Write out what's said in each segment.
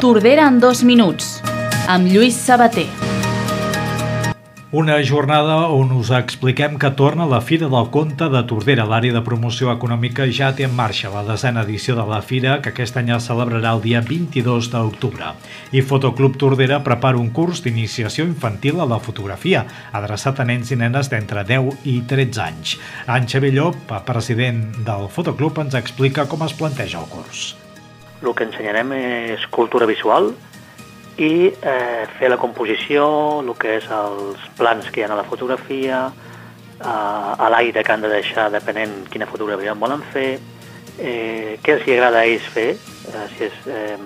Tordera en dos minuts, amb Lluís Sabater. Una jornada on us expliquem que torna la Fira del Conte de Tordera. L'àrea de promoció econòmica ja té en marxa la desena edició de la Fira, que aquest any es celebrarà el dia 22 d'octubre. I Fotoclub Tordera prepara un curs d'iniciació infantil a la fotografia, adreçat a nens i nenes d'entre 10 i 13 anys. En Xavier Llop, president del Fotoclub, ens explica com es planteja el curs. El que ensenyarem és cultura visual i eh, fer la composició, el que és els plans que hi ha a la fotografia, eh, a l'aire que han de deixar depenent quina fotografia en volen fer, eh, què els agrada a ells fer, eh, si és eh,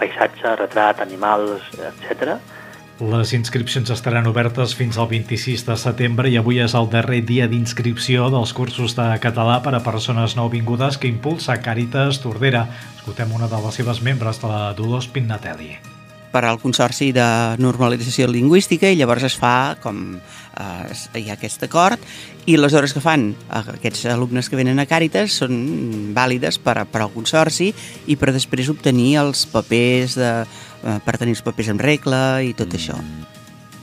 paisatge, retrat, animals, etc. Les inscripcions estaran obertes fins al 26 de setembre i avui és el darrer dia d'inscripció dels cursos de català per a persones nouvingudes que impulsa Càritas Tordera. Escoltem una de les seves membres, de la Dolors Pinnatelli per al Consorci de Normalització Lingüística i llavors es fa com eh, hi ha aquest acord i les hores que fan eh, aquests alumnes que venen a Càritas són vàlides per, per al Consorci i per després obtenir els papers de, Eh, per tenir els papers en regla i tot això.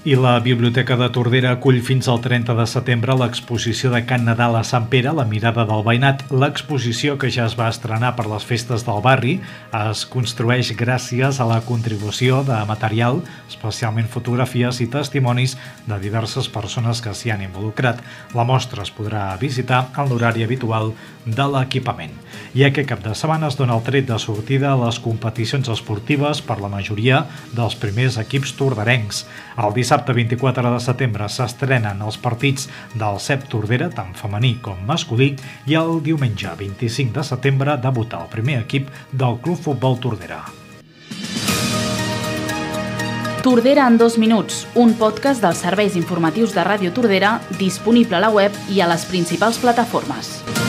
I la Biblioteca de Tordera acull fins al 30 de setembre l'exposició de Can Nadal a Sant Pere, la mirada del veïnat. L'exposició, que ja es va estrenar per les festes del barri, es construeix gràcies a la contribució de material, especialment fotografies i testimonis de diverses persones que s'hi han involucrat. La mostra es podrà visitar en l'horari habitual de l'equipament. I aquest cap de setmana es dona el tret de sortida a les competicions esportives per la majoria dels primers equips tordarencs. El dissabte dissabte 24 de setembre s'estrenen els partits del CEP Tordera, tant femení com masculí, i el diumenge 25 de setembre debuta el primer equip del Club Futbol Tordera. Tordera en dos minuts, un podcast dels serveis informatius de Ràdio Tordera disponible a la web i a les principals plataformes.